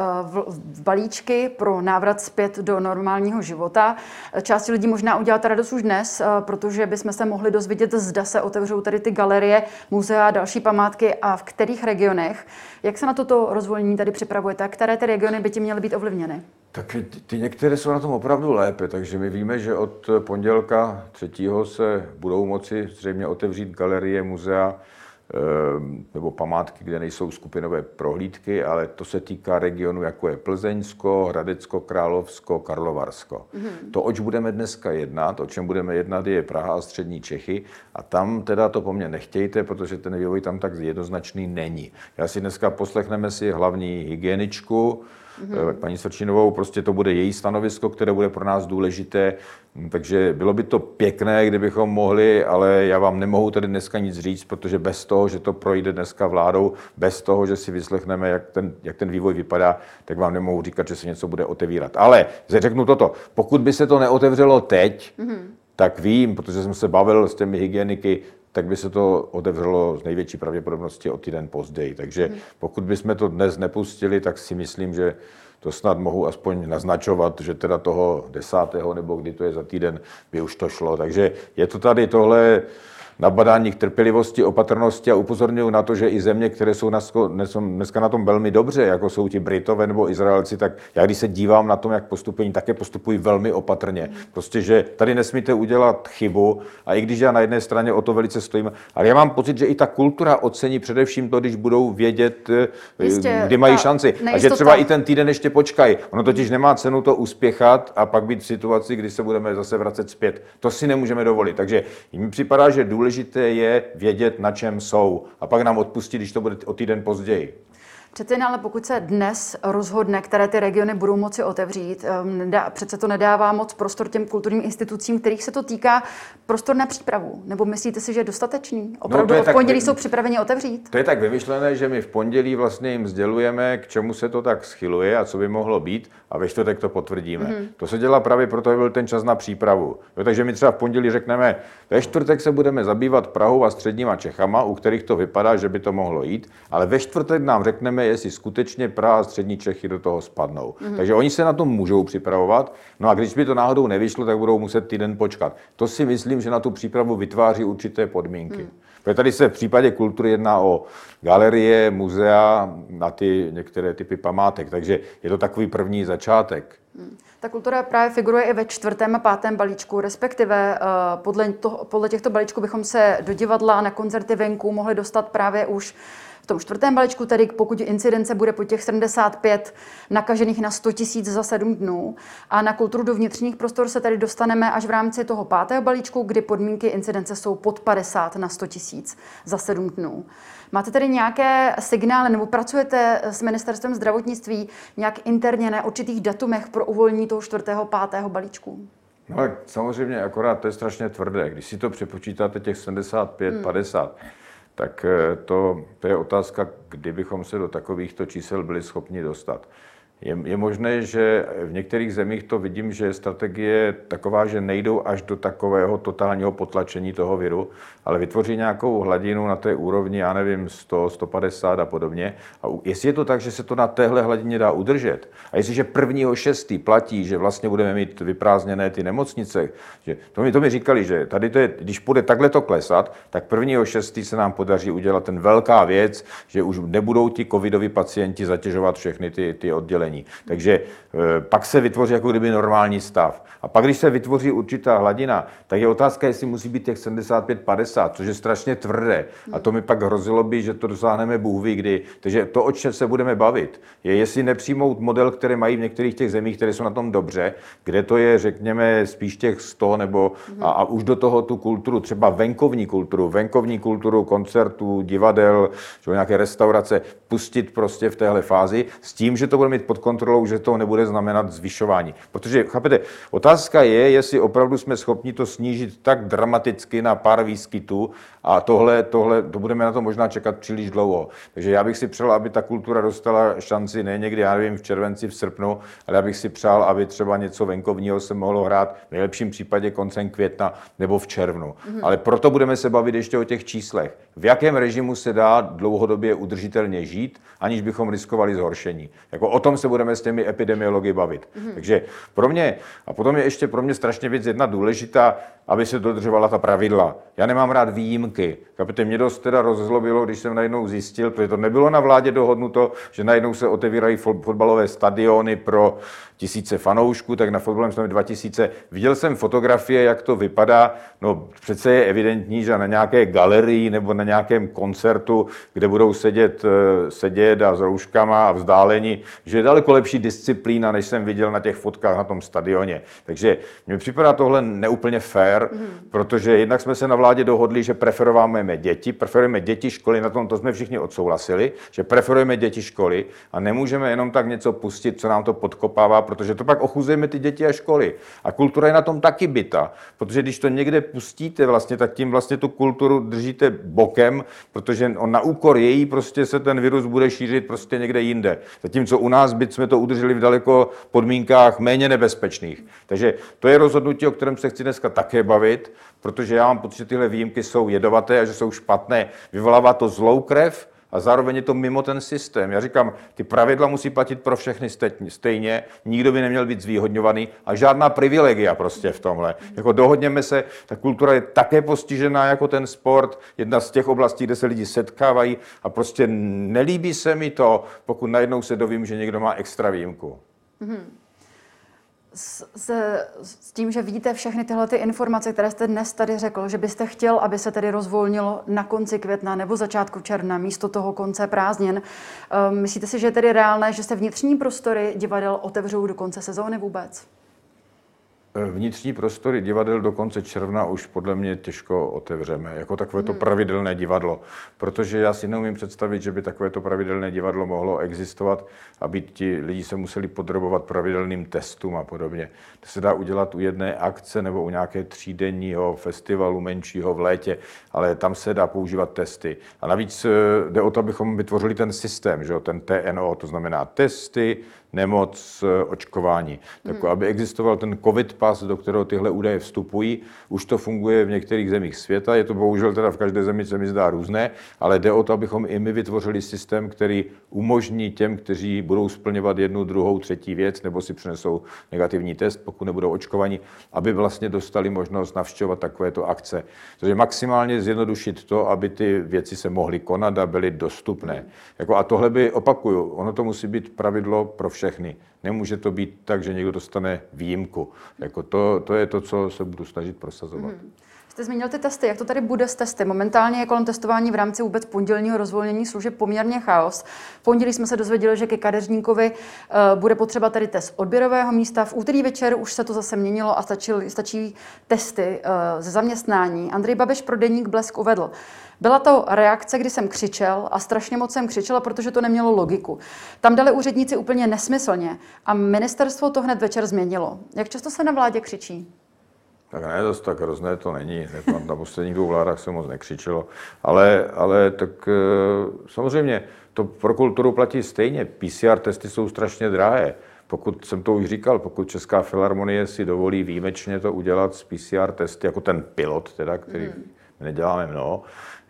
v balíčky pro návrat zpět do normálního života. Části lidí možná udělat radost už dnes, eh, protože bychom se mohli dozvědět, zda se otevřou tady ty galerie, muzea, další památky a v kterých regionech. Jak se na toto rozvolnění tady připravujete? Které ty regiony by ti měly být ovlivněny? Tak ty některé jsou na tom opravdu lépe, takže my víme, že od pondělka 3. se budou moci zřejmě otevřít galerie, muzea, nebo památky, kde nejsou skupinové prohlídky, ale to se týká regionu, jako je Plzeňsko, Hradecko, Královsko, Karlovarsko. Mm-hmm. To, oč budeme dneska jednat, o čem budeme jednat, je Praha a střední Čechy a tam teda to po mně nechtějte, protože ten vývoj tam tak jednoznačný není. Já si dneska poslechneme si hlavní hygieničku, mm-hmm. paní Srčinovou, prostě to bude její stanovisko, které bude pro nás důležité. Takže bylo by to pěkné, kdybychom mohli, ale já vám nemohu tady dneska nic říct, protože bez toho, že to projde dneska vládou, bez toho, že si vyslechneme, jak ten, jak ten vývoj vypadá, tak vám nemohu říkat, že se něco bude otevírat. Ale řeknu toto, pokud by se to neotevřelo teď, mm-hmm. tak vím, protože jsem se bavil s těmi hygieniky, tak by se to otevřelo z největší pravděpodobnosti o týden později. Takže hmm. pokud bychom to dnes nepustili, tak si myslím, že to snad mohu aspoň naznačovat, že teda toho desátého nebo kdy to je za týden by už to šlo. Takže je to tady tohle nabadání k trpělivosti, opatrnosti a upozorňuji na to, že i země, které jsou dneska na tom velmi dobře, jako jsou ti Britové nebo Izraelci, tak já když se dívám na tom, jak postupují, také postupují velmi opatrně. Prostě, že tady nesmíte udělat chybu a i když já na jedné straně o to velice stojím, ale já mám pocit, že i ta kultura ocení především to, když budou vědět, eh, Jistě, kdy mají šanci. A že třeba i ten týden ještě počkají. Ono totiž nemá cenu to uspěchat a pak být v situaci, kdy se budeme zase vracet zpět. To si nemůžeme dovolit. Takže mi připadá, že důležité důležité je vědět, na čem jsou. A pak nám odpustit, když to bude o týden později. Přece ale pokud se dnes rozhodne, které ty regiony budou moci otevřít, ehm, nedá, přece to nedává moc prostor těm kulturním institucím, kterých se to týká, prostor na přípravu. Nebo myslíte si, že je dostatečný? No, Opravdu no, je v pondělí tak, jsou připraveni otevřít? To je tak vymyšlené, že my v pondělí vlastně jim sdělujeme, k čemu se to tak schyluje a co by mohlo být, a ve čtvrtek to potvrdíme. Mm-hmm. To se dělá právě proto, aby byl ten čas na přípravu. Jo, takže my třeba v pondělí řekneme, ve čtvrtek se budeme zabývat Prahou a středníma Čechama, u kterých to vypadá, že by to mohlo jít, ale ve čtvrtek nám řekneme, jestli skutečně Praha a střední Čechy do toho spadnou. Mm-hmm. Takže oni se na to můžou připravovat, no a když by to náhodou nevyšlo, tak budou muset týden počkat. To si myslím, že na tu přípravu vytváří určité podmínky. Mm. Protože tady se v případě kultury jedná o galerie, muzea, na ty některé typy památek, takže je to takový první začátek. Hmm. Ta kultura právě figuruje i ve čtvrtém a pátém balíčku, respektive uh, podle, to, podle těchto balíčků bychom se do divadla a na koncerty venku mohli dostat právě už v tom čtvrtém balíčku, tedy pokud incidence bude po těch 75 nakažených na 100 tisíc za 7 dnů a na kulturu do vnitřních prostor se tedy dostaneme až v rámci toho pátého balíčku, kdy podmínky incidence jsou pod 50 na 100 tisíc za 7 dnů. Máte tedy nějaké signály nebo pracujete s ministerstvem zdravotnictví nějak interně na určitých datumech pro uvolnění toho čtvrtého, pátého balíčku? No tak samozřejmě, akorát to je strašně tvrdé. Když si to přepočítáte těch 75, hmm. 50, tak eh, to, to je otázka, kdybychom se do takovýchto čísel byli schopni dostat. Je, je možné, že v některých zemích to vidím, že strategie taková, že nejdou až do takového totálního potlačení toho viru, ale vytvoří nějakou hladinu na té úrovni, já nevím, 100, 150 a podobně. A jestli je to tak, že se to na téhle hladině dá udržet, a jestliže prvního šestý platí, že vlastně budeme mít vyprázdněné ty nemocnice, že to mi, to mi říkali, že tady to je, když bude takhle to klesat, tak prvního šestý se nám podaří udělat ten velká věc, že už nebudou ti covidoví pacienti zatěžovat všechny ty, ty oddělení bydlení. Takže pak se vytvoří jako kdyby normální stav. A pak, když se vytvoří určitá hladina, tak je otázka, jestli musí být těch 75-50, což je strašně tvrdé. A to mi pak hrozilo by, že to dosáhneme Bůh ví kdy. Takže to, o čem se budeme bavit, je, jestli nepřijmout model, který mají v některých těch zemích, které jsou na tom dobře, kde to je, řekněme, spíš těch 100 nebo a, a už do toho tu kulturu, třeba venkovní kulturu, venkovní kulturu koncertů, divadel, nějaké restaurace, pustit prostě v téhle fázi s tím, že to bude mít pod kontrolou, že to nebude znamenat zvyšování. Protože, chápete, otázka je, jestli opravdu jsme schopni to snížit tak dramaticky na pár výskytů a tohle, tohle, to budeme na to možná čekat příliš dlouho. Takže já bych si přál, aby ta kultura dostala šanci ne někdy, já nevím, v červenci, v srpnu, ale já bych si přál, aby třeba něco venkovního se mohlo hrát v nejlepším případě koncem května nebo v červnu. Mm-hmm. Ale proto budeme se bavit ještě o těch číslech. V jakém režimu se dá dlouhodobě udržitelně žít, aniž bychom riskovali zhoršení. Jako o tom se budeme s těmi epidemiology bavit. Mm-hmm. Takže pro mě, a potom je ještě pro mě strašně věc jedna důležitá, aby se dodržovala ta pravidla. Já nemám rád výjimky. Kapitě, mě dost teda rozhlobilo, když jsem najednou zjistil, protože to nebylo na vládě dohodnuto, že najednou se otevírají fotbalové stadiony pro tisíce fanoušků, tak na fotbalem jsme 2000. Viděl jsem fotografie, jak to vypadá. No přece je evidentní, že na nějaké galerii nebo na nějakém koncertu, kde budou sedět, eh, sedět a s rouškama a vzdálení, že je daleko lepší disciplína, než jsem viděl na těch fotkách na tom stadioně. Takže mně připadá tohle neúplně fair, mm. protože jednak jsme se na vládě dohodli, že preferujeme děti, preferujeme děti školy, na tom to jsme všichni odsouhlasili, že preferujeme děti školy a nemůžeme jenom tak něco pustit, co nám to podkopává protože to pak ochuzujeme ty děti a školy. A kultura je na tom taky byta, protože když to někde pustíte vlastně, tak tím vlastně tu kulturu držíte bokem, protože on na úkor její prostě se ten virus bude šířit prostě někde jinde. Zatímco u nás byt jsme to udrželi v daleko podmínkách méně nebezpečných. Takže to je rozhodnutí, o kterém se chci dneska také bavit, protože já mám pocit, že tyhle výjimky jsou jedovaté a že jsou špatné. Vyvolává to zlou krev, a zároveň je to mimo ten systém. Já říkám, ty pravidla musí platit pro všechny stejně, nikdo by neměl být zvýhodňovaný a žádná privilegia prostě v tomhle. Jako dohodněme se, ta kultura je také postižená jako ten sport, jedna z těch oblastí, kde se lidi setkávají a prostě nelíbí se mi to, pokud najednou se dovím, že někdo má extra výjimku. Mm-hmm s, s, tím, že víte všechny tyhle ty informace, které jste dnes tady řekl, že byste chtěl, aby se tedy rozvolnilo na konci května nebo začátku června místo toho konce prázdnin. Um, myslíte si, že je tedy reálné, že se vnitřní prostory divadel otevřou do konce sezóny vůbec? Vnitřní prostory divadel do konce června už podle mě těžko otevřeme, jako takové to hmm. pravidelné divadlo, protože já si neumím představit, že by takové to pravidelné divadlo mohlo existovat, aby ti lidi se museli podrobovat pravidelným testům a podobně. To se dá udělat u jedné akce nebo u nějaké třídenního festivalu menšího v létě, ale tam se dá používat testy. A navíc eh, jde o to, abychom vytvořili ten systém, že ten TNO, to znamená testy, nemoc, eh, očkování. Tak hmm. aby existoval ten COVID pas, do kterého tyhle údaje vstupují, už to funguje v některých zemích světa, je to bohužel teda v každé zemi se mi zdá různé, ale jde o to, abychom i my vytvořili systém, který umožní těm, kteří budou splňovat jednu, druhou, třetí věc, nebo si přinesou negativní test, pokud nebudou očkovaní, aby vlastně dostali možnost navštěvovat takovéto akce. Takže maximálně zjednodušit to, aby ty věci se mohly konat a byly dostupné. Jako a tohle by, opakuju, ono to musí být pravidlo pro všechny. Nemůže to být tak, že někdo dostane výjimku. Jako to, to je to, co se budu snažit prosazovat. Hmm. Jste zmínil ty testy. Jak to tady bude s testy? Momentálně je kolem testování v rámci vůbec pondělního rozvolnění služeb poměrně chaos. V pondělí jsme se dozvěděli, že ke kadeřníkovi uh, bude potřeba tady test odběrového místa. V úterý večer už se to zase měnilo a stačí, stačí testy uh, ze zaměstnání. Andrej Babiš pro deník Blesk uvedl. Byla to reakce, kdy jsem křičel a strašně moc jsem křičela, protože to nemělo logiku. Tam dali úředníci úplně nesmyslně a ministerstvo to hned večer změnilo. Jak často se na vládě křičí? Tak ne, to tak hrozné to není. Na posledních dvou vládách se moc nekřičelo. Ale, ale tak eh, samozřejmě to pro kulturu platí stejně. PCR testy jsou strašně drahé. Pokud jsem to už říkal, pokud Česká filharmonie si dovolí výjimečně to udělat s PCR testy, jako ten pilot, teda, který mm. neděláme mnoho,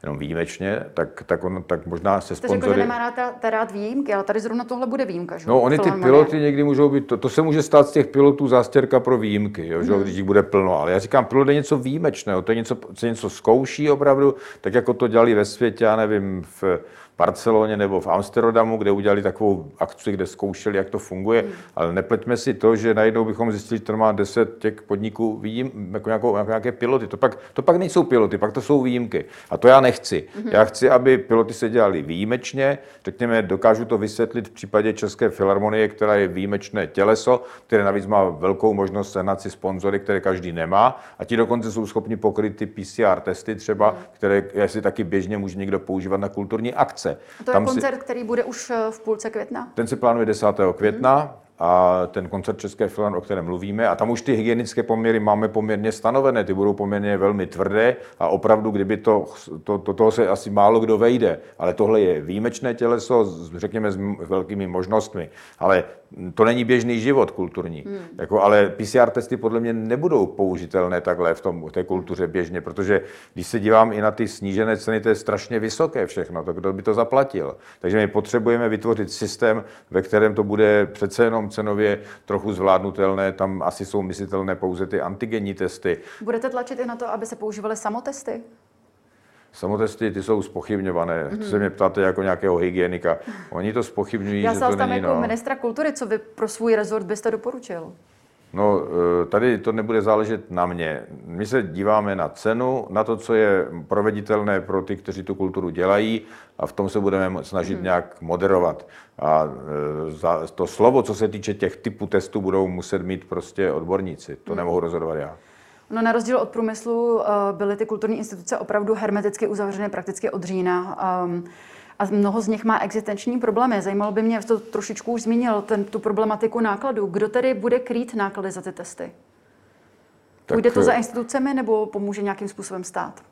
jenom výjimečně, tak, tak, on, tak možná se sponzory... Jste řekl, že nemá rád, rád výjimky, ale tady zrovna tohle bude výjimka, že? No, oni ty piloty někdy můžou být, to, to se může stát z těch pilotů zástěrka pro výjimky, jo, že? Hmm. když jich bude plno, ale já říkám, pilot je něco výjimečného, to je něco, co něco zkouší opravdu, tak jako to dělali ve světě, já nevím, v Barceloně nebo v Amsterdamu, kde udělali takovou akci, kde zkoušeli, jak to funguje, hmm. ale nepleťme si to, že najednou bychom zjistili, že to má 10 těch podniků výjim, jako, nějakou, jako nějaké piloty. To pak, to pak nejsou piloty, pak to jsou výjimky. A to já nechci. Hmm. Já chci, aby piloty se dělali výjimečně, řekněme, dokážu to vysvětlit v případě České filharmonie, která je výjimečné těleso, které navíc má velkou možnost sehnat si sponzory, které každý nemá, a ti dokonce jsou schopni pokryt ty PCR testy třeba, hmm. které jestli taky běžně může někdo používat na kulturní akce. A to je Tam koncert, si... který bude už eh, v půlce května? Ten se plánuje 10. května. Hmm a ten koncert České filharmonie, o kterém mluvíme. A tam už ty hygienické poměry máme poměrně stanovené, ty budou poměrně velmi tvrdé a opravdu, kdyby to, to, to toho se asi málo kdo vejde. Ale tohle je výjimečné těleso, řekněme, s velkými možnostmi. Ale to není běžný život kulturní. Hmm. Jako, ale PCR testy podle mě nebudou použitelné takhle v, tom, v té kultuře běžně, protože když se dívám i na ty snížené ceny, to je strašně vysoké všechno, to kdo by to zaplatil. Takže my potřebujeme vytvořit systém, ve kterém to bude přece jenom cenově trochu zvládnutelné, tam asi jsou myslitelné pouze ty antigenní testy. Budete tlačit i na to, aby se používaly samotesty? Samotesty, ty jsou spochybňované. Mm-hmm. To se mě ptáte jako nějakého hygienika. Oni to spochybňují, Já že to není, jako no. ministra kultury, co vy pro svůj rezort byste doporučil? No, e, tady to nebude záležet na mě. My se díváme na cenu, na to, co je proveditelné pro ty, kteří tu kulturu dělají a v tom se budeme snažit hmm. nějak moderovat. A e, za to slovo, co se týče těch typů testů, budou muset mít prostě odborníci. To hmm. nemohu rozhodovat já. No na rozdíl od průmyslu eh, byly ty kulturní instituce opravdu hermeticky uzavřeny prakticky od října. Um, a mnoho z nich má existenční problémy. Zajímalo by mě, to trošičku už zmínil, ten, tu problematiku nákladů. Kdo tedy bude krýt náklady za ty testy? Tak, Půjde to za institucemi nebo pomůže nějakým způsobem stát?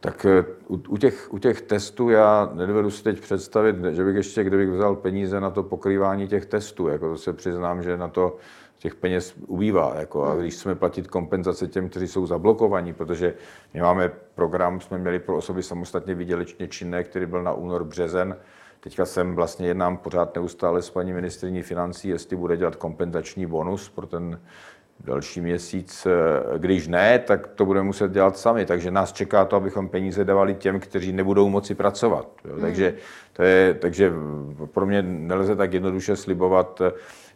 Tak eh, u, u, těch, u těch testů já nedovedu si teď představit, že bych ještě, kdybych vzal peníze na to pokrývání těch testů, jako to se přiznám, že na to těch peněz ubývá. Jako, a když chceme platit kompenzace těm, kteří jsou zablokovaní, protože my máme program, jsme měli pro osoby samostatně výdělečně činné, který byl na únor březen. Teďka jsem vlastně jednám pořád neustále s paní ministriní financí, jestli bude dělat kompenzační bonus pro ten další měsíc. Když ne, tak to budeme muset dělat sami. Takže nás čeká to, abychom peníze dávali těm, kteří nebudou moci pracovat. Jo. Mm. Takže, to je, takže pro mě nelze tak jednoduše slibovat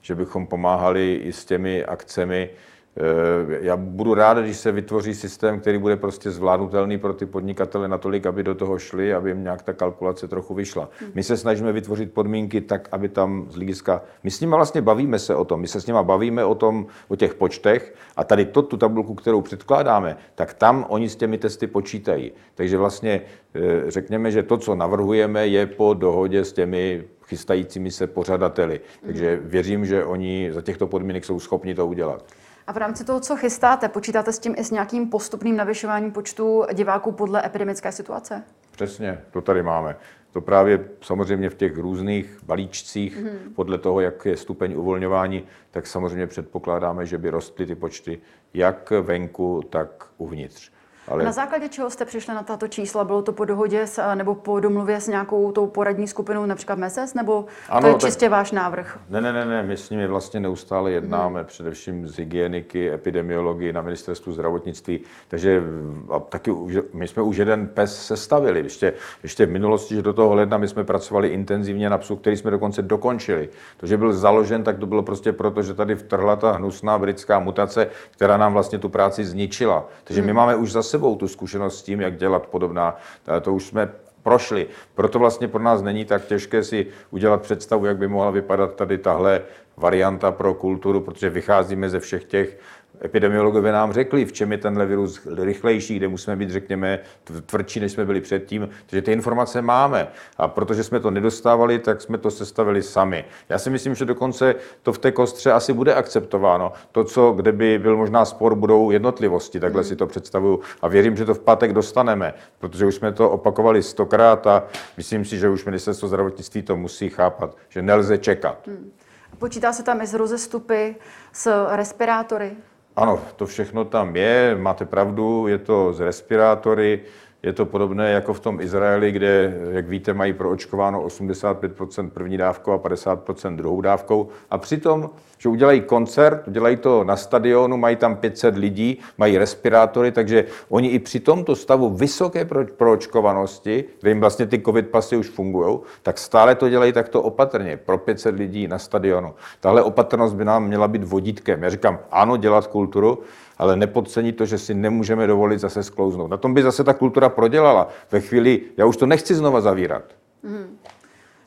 že bychom pomáhali i s těmi akcemi. Eh, já budu rád, když se vytvoří systém, který bude prostě zvládnutelný pro ty podnikatele natolik, aby do toho šli, aby jim nějak ta kalkulace trochu vyšla. Hmm. My se snažíme vytvořit podmínky tak, aby tam z hlediska... My s nimi vlastně bavíme se o tom, my se s nimi bavíme o tom, o těch počtech a tady to, tu tabulku, kterou předkládáme, tak tam oni s těmi testy počítají. Takže vlastně eh, řekněme, že to, co navrhujeme, je po dohodě s těmi chystajícími se pořadateli. Takže věřím, že oni za těchto podmínek jsou schopni to udělat. A v rámci toho, co chystáte, počítáte s tím i s nějakým postupným navyšováním počtu diváků podle epidemické situace? Přesně, to tady máme. To právě samozřejmě v těch různých balíčcích, mm. podle toho, jak je stupeň uvolňování, tak samozřejmě předpokládáme, že by rostly ty počty jak venku, tak uvnitř. Ale... Na základě čeho jste přišli na tato čísla? Bylo to po dohodě s, nebo po domluvě s nějakou tou poradní skupinou, například MESES, nebo ano, to je čistě tak... váš návrh? Ne, ne, ne, ne, my s nimi vlastně neustále jednáme, hmm. především z hygieniky, epidemiologii na ministerstvu zdravotnictví, takže a taky už, my jsme už jeden PES sestavili. Ještě, ještě v minulosti, že do toho ledna my jsme pracovali intenzivně na psu, který jsme dokonce dokončili. To, že byl založen, tak to bylo prostě proto, že tady vtrhla ta hnusná britská mutace, která nám vlastně tu práci zničila. Takže hmm. my máme už zase sebou tu zkušenost s tím, jak dělat podobná. To už jsme prošli. Proto vlastně pro nás není tak těžké si udělat představu, jak by mohla vypadat tady tahle varianta pro kulturu, protože vycházíme ze všech těch epidemiologové nám řekli, v čem je tenhle virus rychlejší, kde musíme být, řekněme, tvrdší, než jsme byli předtím. Takže ty informace máme. A protože jsme to nedostávali, tak jsme to sestavili sami. Já si myslím, že dokonce to v té kostře asi bude akceptováno. To, co, kde by byl možná spor, budou jednotlivosti, takhle hmm. si to představuju. A věřím, že to v pátek dostaneme, protože už jsme to opakovali stokrát a myslím si, že už ministerstvo zdravotnictví to musí chápat, že nelze čekat. Hmm. Počítá se tam i z rozestupy, s respirátory? Ano, to všechno tam je, máte pravdu, je to z respirátory, je to podobné jako v tom Izraeli, kde, jak víte, mají proočkováno 85% první dávkou a 50% druhou dávkou. A přitom, že udělají koncert, udělají to na stadionu, mají tam 500 lidí, mají respirátory, takže oni i při tomto stavu vysoké proočkovanosti, kde jim vlastně ty covid pasy už fungují, tak stále to dělají takto opatrně pro 500 lidí na stadionu. Tahle opatrnost by nám měla být vodítkem. Já říkám, ano, dělat kulturu, ale nepodcenit to, že si nemůžeme dovolit zase sklouznout. Na tom by zase ta kultura prodělala. Ve chvíli, já už to nechci znova zavírat. Mm.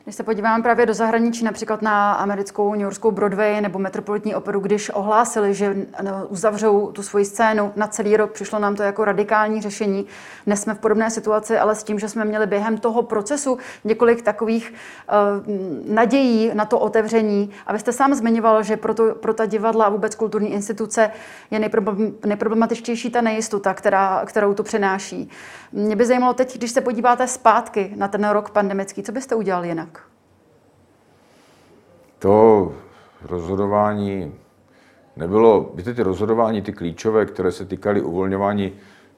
Když se podíváme právě do zahraničí, například na americkou New Yorkskou Broadway nebo Metropolitní operu, když ohlásili, že no, uzavřou tu svoji scénu na celý rok, přišlo nám to jako radikální řešení. Dnes jsme v podobné situaci, ale s tím, že jsme měli během toho procesu několik takových uh, nadějí na to otevření. A vy jste sám zmiňoval, že pro, to, pro ta divadla a vůbec kulturní instituce je nejproblematičtější ta nejistota, která, kterou to přináší. Mě by zajímalo teď, když se podíváte zpátky na ten rok pandemický, co byste udělal jinak? To rozhodování nebylo, víte, ty rozhodování, ty klíčové, které se týkaly uvolňování,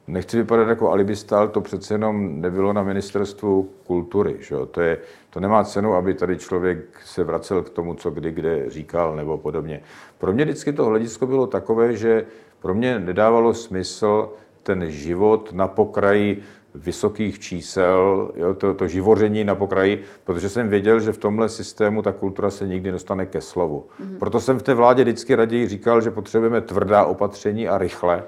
nechci vypadat jako alibista, ale to přece jenom nebylo na ministerstvu kultury. Že? To, je, to nemá cenu, aby tady člověk se vracel k tomu, co kdy kde říkal nebo podobně. Pro mě vždycky to hledisko bylo takové, že pro mě nedávalo smysl ten život na pokraji vysokých čísel, jo, to, to živoření na pokraji, protože jsem věděl, že v tomhle systému ta kultura se nikdy dostane ke slovu. Mm-hmm. Proto jsem v té vládě vždycky raději říkal, že potřebujeme tvrdá opatření a rychle,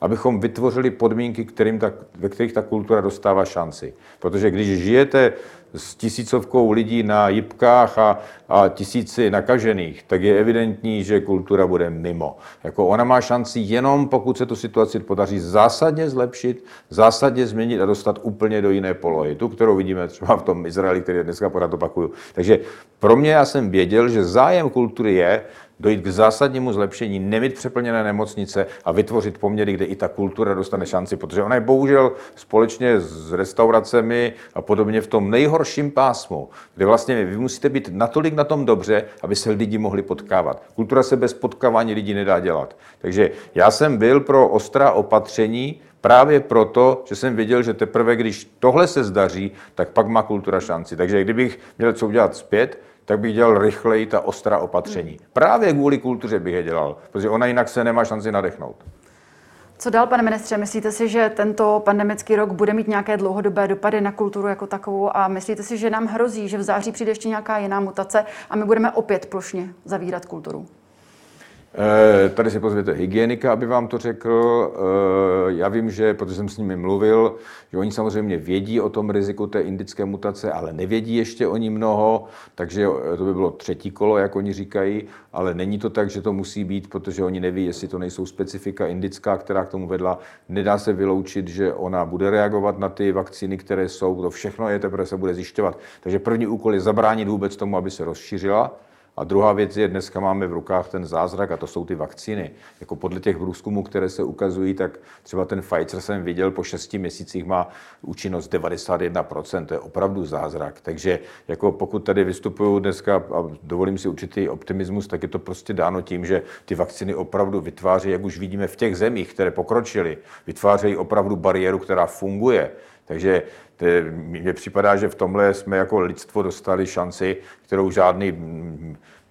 abychom vytvořili podmínky, kterým ta, ve kterých ta kultura dostává šanci. Protože když žijete s tisícovkou lidí na jipkách a, a tisíci nakažených, tak je evidentní, že kultura bude mimo. Jako ona má šanci jenom, pokud se tu situaci podaří zásadně zlepšit, zásadně změnit a dostat úplně do jiné polohy. Tu, kterou vidíme třeba v tom Izraeli, který dneska pořád opakuju. Takže pro mě já jsem věděl, že zájem kultury je dojít k zásadnímu zlepšení, nemít přeplněné nemocnice a vytvořit poměry, kde i ta kultura dostane šanci, protože ona je bohužel společně s restauracemi a podobně v tom nejhorším pásmu, kde vlastně vy musíte být natolik na tom dobře, aby se lidi mohli potkávat. Kultura se bez potkávání lidí nedá dělat. Takže já jsem byl pro ostrá opatření, Právě proto, že jsem věděl, že teprve když tohle se zdaří, tak pak má kultura šanci. Takže kdybych měl co udělat zpět, tak bych dělal rychleji ta ostrá opatření. Právě kvůli kultuře bych je dělal, protože ona jinak se nemá šanci nadechnout. Co dál, pane ministře? Myslíte si, že tento pandemický rok bude mít nějaké dlouhodobé dopady na kulturu jako takovou a myslíte si, že nám hrozí, že v září přijde ještě nějaká jiná mutace a my budeme opět plošně zavírat kulturu? Eh, tady si pozvěte hygienika, aby vám to řekl. Eh, já vím, že, protože jsem s nimi mluvil, že oni samozřejmě vědí o tom riziku té indické mutace, ale nevědí ještě o ní mnoho, takže to by bylo třetí kolo, jak oni říkají, ale není to tak, že to musí být, protože oni neví, jestli to nejsou specifika indická, která k tomu vedla. Nedá se vyloučit, že ona bude reagovat na ty vakcíny, které jsou. To všechno je teprve se bude zjišťovat. Takže první úkol je zabránit vůbec tomu, aby se rozšířila a druhá věc je, dneska máme v rukách ten zázrak a to jsou ty vakcíny. Jako podle těch průzkumů, které se ukazují, tak třeba ten Pfizer jsem viděl, po šesti měsících má účinnost 91%, to je opravdu zázrak. Takže jako pokud tady vystupuju dneska a dovolím si určitý optimismus, tak je to prostě dáno tím, že ty vakcíny opravdu vytváří, jak už vidíme v těch zemích, které pokročily, vytvářejí opravdu bariéru, která funguje. Takže mně připadá, že v tomhle jsme jako lidstvo dostali šanci, kterou žádný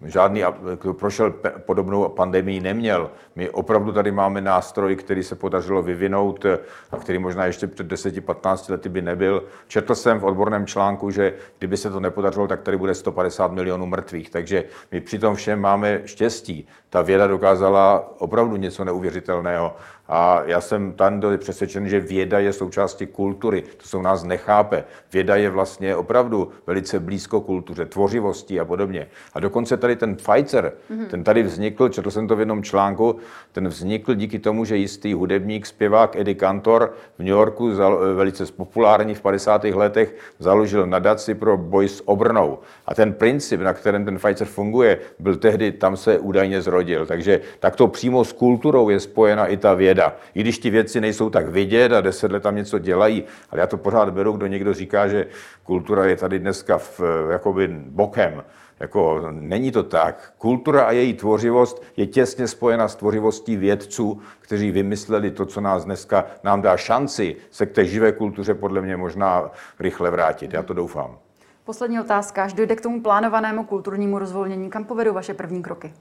žádný, kdo prošel podobnou pandemii, neměl. My opravdu tady máme nástroj, který se podařilo vyvinout a který možná ještě před 10-15 lety by nebyl. Četl jsem v odborném článku, že kdyby se to nepodařilo, tak tady bude 150 milionů mrtvých. Takže my při tom všem máme štěstí. Ta věda dokázala opravdu něco neuvěřitelného. A já jsem tam přesvědčen, že věda je součástí kultury. To se u nás nechápe. Věda je vlastně opravdu velice blízko kultuře, tvořivosti a podobně. A dokonce tady ten Pfizer, mm-hmm. ten tady vznikl, četl jsem to v jednom článku, ten vznikl díky tomu, že jistý hudebník, zpěvák Eddie Cantor v New Yorku, velice populární v 50. letech, založil nadaci pro boj s obrnou. A ten princip, na kterém ten Pfizer funguje, byl tehdy, tam se údajně zrodil. Takže takto přímo s kulturou je spojena i ta věda věda. I když ty věci nejsou tak vidět a deset let tam něco dělají, ale já to pořád beru, kdo někdo říká, že kultura je tady dneska v, jakoby bokem. Jako, není to tak. Kultura a její tvořivost je těsně spojena s tvořivostí vědců, kteří vymysleli to, co nás dneska nám dá šanci se k té živé kultuře podle mě možná rychle vrátit. Já to doufám. Poslední otázka. Až dojde k tomu plánovanému kulturnímu rozvolnění, kam povedou vaše první kroky?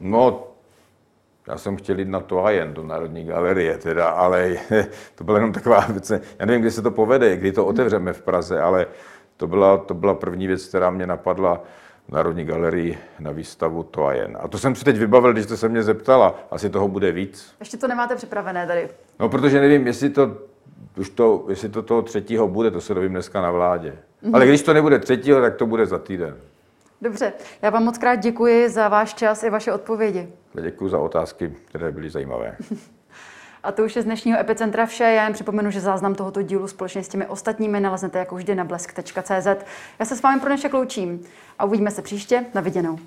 No, já jsem chtěl jít na to a jen do Národní galerie, teda, ale to byla jenom taková věc. Já nevím, kdy se to povede, kdy to otevřeme v Praze, ale to byla, to byla první věc, která mě napadla v Národní galerii na výstavu to a jen. A to jsem si teď vybavil, když jste se mě zeptala. Asi toho bude víc. Ještě to nemáte připravené tady. No, protože nevím, jestli to, už to, jestli to toho třetího bude, to se dovím dneska na vládě. Mm-hmm. Ale když to nebude třetího, tak to bude za týden. Dobře, já vám moc krát děkuji za váš čas i vaše odpovědi. Děkuji za otázky, které byly zajímavé. A to už je z dnešního Epicentra vše. Já jen připomenu, že záznam tohoto dílu společně s těmi ostatními naleznete jako vždy na blesk.cz. Já se s vámi pro dnešek loučím a uvidíme se příště. Na viděnou.